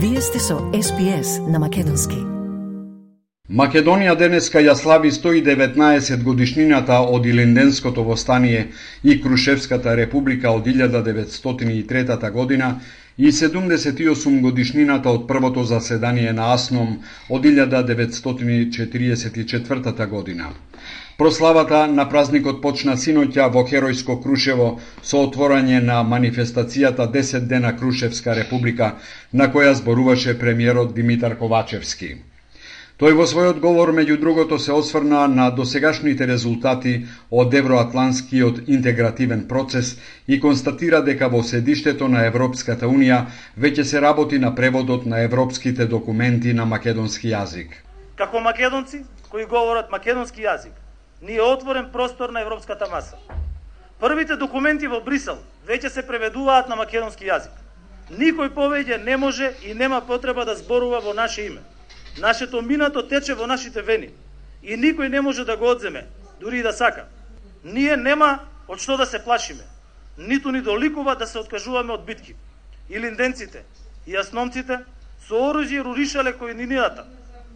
Вие сте со СПС на Македонски. Македонија денеска ја слави 119 годишнината од Илинденското востание и Крушевската република од 1903 година и 78 годишнината од првото заседание на АСНОМ од 1944 година. Прославата на празникот почна синоќа во Херојско Крушево со отворање на манифестацијата 10 дена Крушевска република, на која зборуваше премиерот Димитар Ковачевски. Тој во својот говор меѓу другото се осврна на досегашните резултати од евроатланскиот интегративен процес и констатира дека во седиштето на Европската Унија веќе се работи на преводот на европските документи на македонски јазик. Како македонци кои говорат македонски јазик, ни е отворен простор на европската маса. Првите документи во Брисел веќе се преведуваат на македонски јазик. Никој повеќе не може и нема потреба да зборува во наше име. Нашето минато тече во нашите вени и никој не може да го одземе, дури и да сака. Ние нема од што да се плашиме, ниту ни доликува да се откажуваме од битки. И линденците, и јасномците со оружје руришале кој нинијата,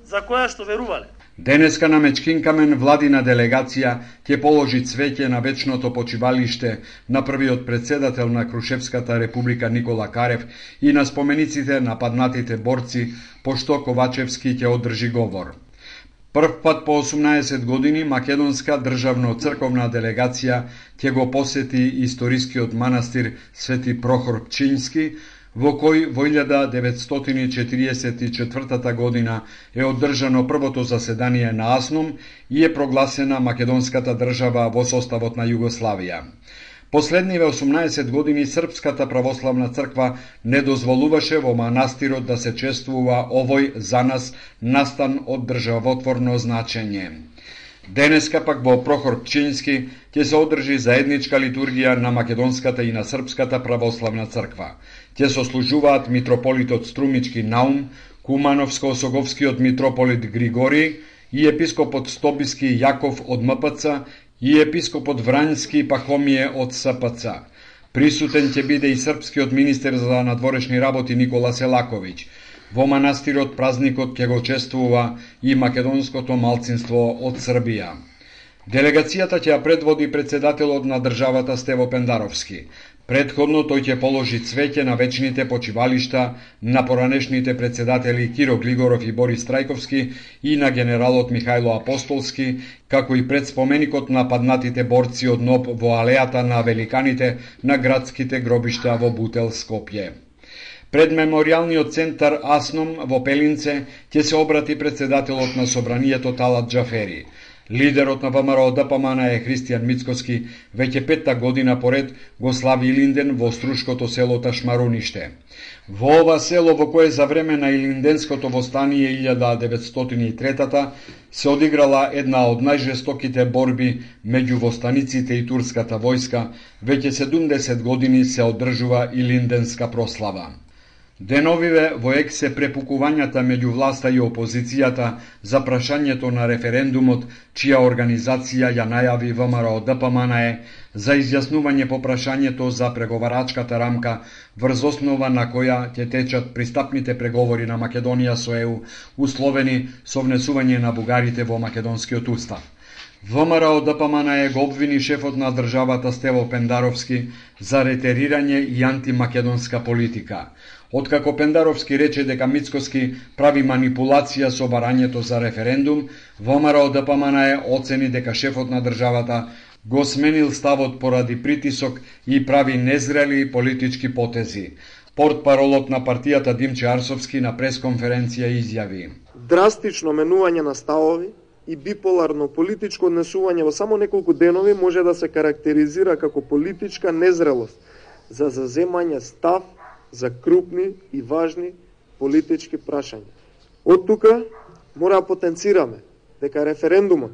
за која што верувале. Денеска на Мечкинкамен владина делегација ќе положи цвеќе на вечното почивалиште на првиот председател на Крушевската република Никола Карев и на спомениците на паднатите борци, пошто Ковачевски ќе одржи говор. Прв пат по 18 години македонска државно црковна делегација ќе го посети историскиот манастир Свети Прохор Пчински, во кој во 1944 година е одржано првото заседание на АСНОМ и е прогласена македонската држава во составот на Југославија. Последниве 18 години Српската православна црква не дозволуваше во манастирот да се чествува овој за нас настан од државотворно значење. Денеска пак во Прохор Пчински ќе се одржи заедничка литургија на македонската и на српската православна црква. Ќе сослужуваат митрополитот Струмички Наум, Кумановско-Осоговскиот митрополит Григори и епископот Стобиски Јаков од МПЦ и епископот Врањски Пахомије од СПЦ. Присутен ќе биде и српскиот министер за надворешни работи Никола Селаковиќ. Во манастирот празникот ќе го чествува и македонското малцинство од Србија. Делегацијата ќе ја предводи председателот на државата Стево Пендаровски. Предходно тој ќе положи цвеќе на вечните почивалишта на поранешните председатели Киро Глигоров и Борис Трајковски и на генералот Михајло Апостолски, како и пред споменикот на паднатите борци од НОП во алејата на великаните на градските гробишта во Бутел Скопје. Пред мемориалниот центар Асном во Пелинце ќе се обрати председателот на собранието Талат Джафери. Лидерот на ВМРО да ДПМН е Христијан Мицкоски, веќе петта година поред го слави Илинден во струшкото село Ташмаруниште. Во ова село во кое за време на Илинденското востание 1903 се одиграла една од најжестоките борби меѓу востаниците и турската војска, веќе 70 години се одржува Илинденска прослава. Деновиве во ек се препукувањата меѓу власта и опозицијата за прашањето на референдумот, чија организација ја најави ВМРО ДПМН е за изјаснување по прашањето за преговарачката рамка врз основа на која ќе течат пристапните преговори на Македонија со ЕУ, условени со внесување на бугарите во македонскиот устав. ВМРО ДПМН да е го обвини шефот на државата Стево Пендаровски за ретерирање и антимакедонска политика. Откако Пендаровски рече дека Мицкоски прави манипулација со барањето за референдум, ВМРО ДПМН да е оцени дека шефот на државата го сменил ставот поради притисок и прави незрели политички потези. Портпаролот на партијата Димче Арсовски на пресконференција изјави. Драстично менување на ставови и биполарно политичко однесување во само неколку денови може да се карактеризира како политичка незрелост за заземање став за крупни и важни политички прашања. Од тука мора да потенцираме дека референдумот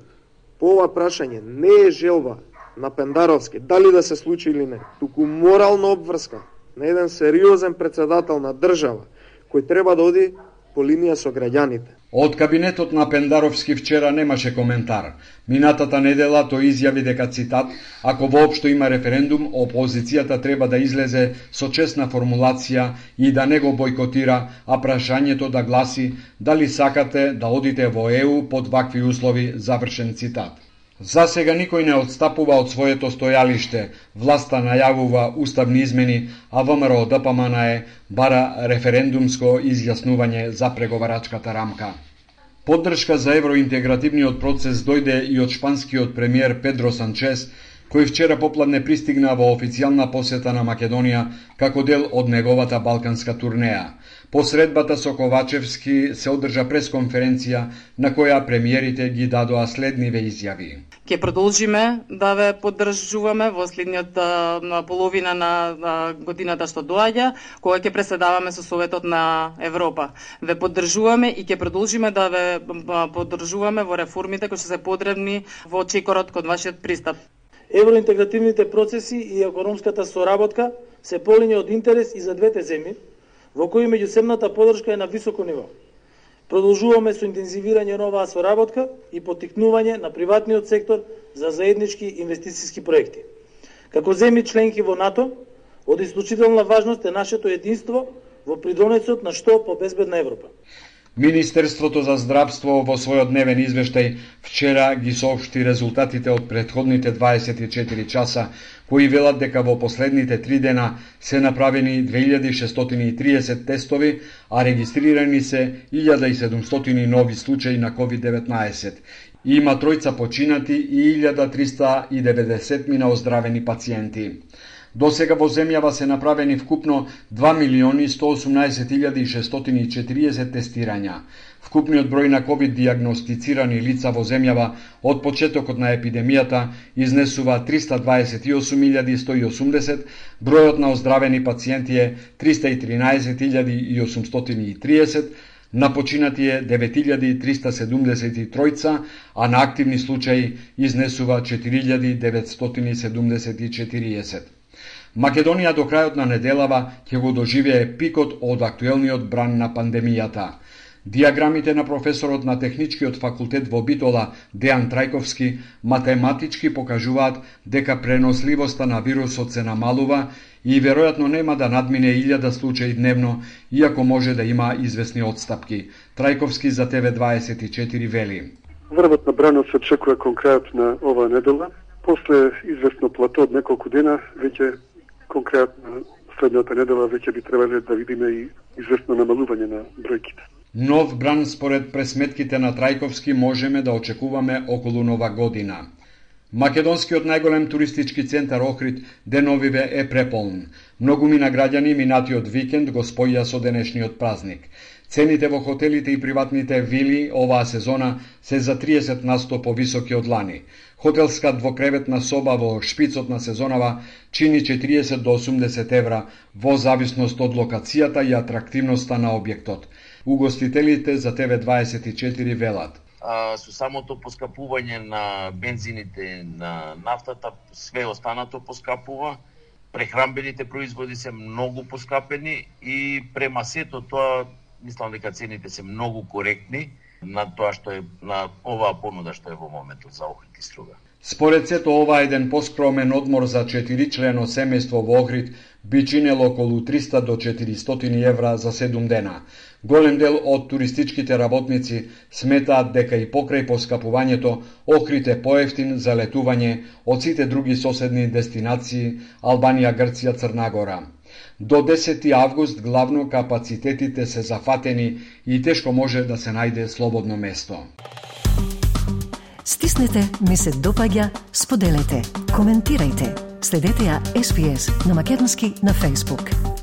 по ова прашање не е желба на Пендаровски, дали да се случи или не, туку морална обврска на еден сериозен председател на држава, кој треба да оди по линија со граѓаните. Од кабинетот на Пендаровски вчера немаше коментар. Минатата недела тој изјави дека цитат, ако воопшто има референдум, опозицијата треба да излезе со честна формулација и да не го бойкотира, а прашањето да гласи дали сакате да одите во ЕУ под вакви услови, завршен цитат. За сега никој не отстапува од своето стојалиште. Власта најавува уставни измени, а ВМРО ДПМН е бара референдумско изјаснување за преговарачката рамка. Поддршка за евроинтегративниот процес дојде и од шпанскиот премиер Педро Санчес, кој вчера попладне пристигна во официјална посета на Македонија како дел од неговата балканска турнеја. По средбата со Ковачевски се одржа пресконференција на која премиерите ги дадоа следниве изјави. Ке продолжиме да ве поддржуваме во следниот половина на, на годината што доаѓа, кога ќе преседаваме со Советот на Европа. Ве поддржуваме и ќе продолжиме да ве поддржуваме во реформите кои што се потребни во чекорот кон вашиот пристап. Евроинтегративните процеси и економската соработка се полиња од интерес и за двете земји, во кои меѓусебната поддршка е на високо ниво. Продолжуваме со интензивирање на оваа соработка и потикнување на приватниот сектор за заеднички инвестициски проекти. Како земји членки во НАТО, од исклучителна важност е нашето единство во придонесот на што побезбедна Европа. Министерството за здравство во својот дневен извештај вчера ги соопшти резултатите од предходните 24 часа, кои велат дека во последните три дена се направени 2630 тестови, а регистрирани се 1700 нови случаи на COVID-19. Има тројца починати и 1390 мина оздравени пациенти. До сега во земјава се направени вкупно 2 милиони 118.640 тестирања. Вкупниот број на COVID диагностицирани лица во земјава од почетокот на епидемијата изнесува 328.180, бројот на оздравени пациенти е 313.830, на починати е 9373, а на активни случаи изнесува 4974. Македонија до крајот на неделава ќе го доживее пикот од актуелниот бран на пандемијата. Диаграмите на професорот на Техничкиот факултет во Битола, Дејан Трајковски, математички покажуваат дека преносливоста на вирусот се намалува и веројатно нема да надмине илјада случаи дневно, иако може да има известни отстапки. Трајковски за ТВ24 вели. Врвот на бранот се очекува кон крајот на оваа недела. После известно плато од неколку дена, веќе конкретно следната недела веќе би требале да видиме и известно намалување на бројките. Нов бран според пресметките на Трајковски можеме да очекуваме околу нова година. Македонскиот најголем туристички центар Охрид деновиве е преполн. Многу мина граѓани минатиот викенд го споја со денешниот празник. Цените во хотелите и приватните вили оваа сезона се за 30 на 100 повисоки од лани. Хотелска двокреветна соба во шпицот на сезонава чини 40 до 80 евра во зависност од локацијата и атрактивноста на објектот. Угостителите за ТВ24 велат. А, со самото поскапување на бензините, на нафтата, све останато поскапува. Прехрамбените производи се многу поскапени и према сето тоа мислам дека цените се многу коректни на тоа што е на оваа понуда што е во моментот за Охрид и Струга. Според сето ова еден поскромен одмор за 4 члено семејство во Охрид би чинел околу 300 до 400 евра за 7 дена. Голем дел од туристичките работници сметаат дека и покрај поскапувањето Охрид е поевтин за летување од сите други соседни дестинации Албанија, Грција, Црнагора. До 10 август главно капацитетите се зафатени и тешко може да се најде слободно место. Стиснете, ми се допаѓа, споделете, коментирајте. Следете ја SPS на Македонски на Facebook.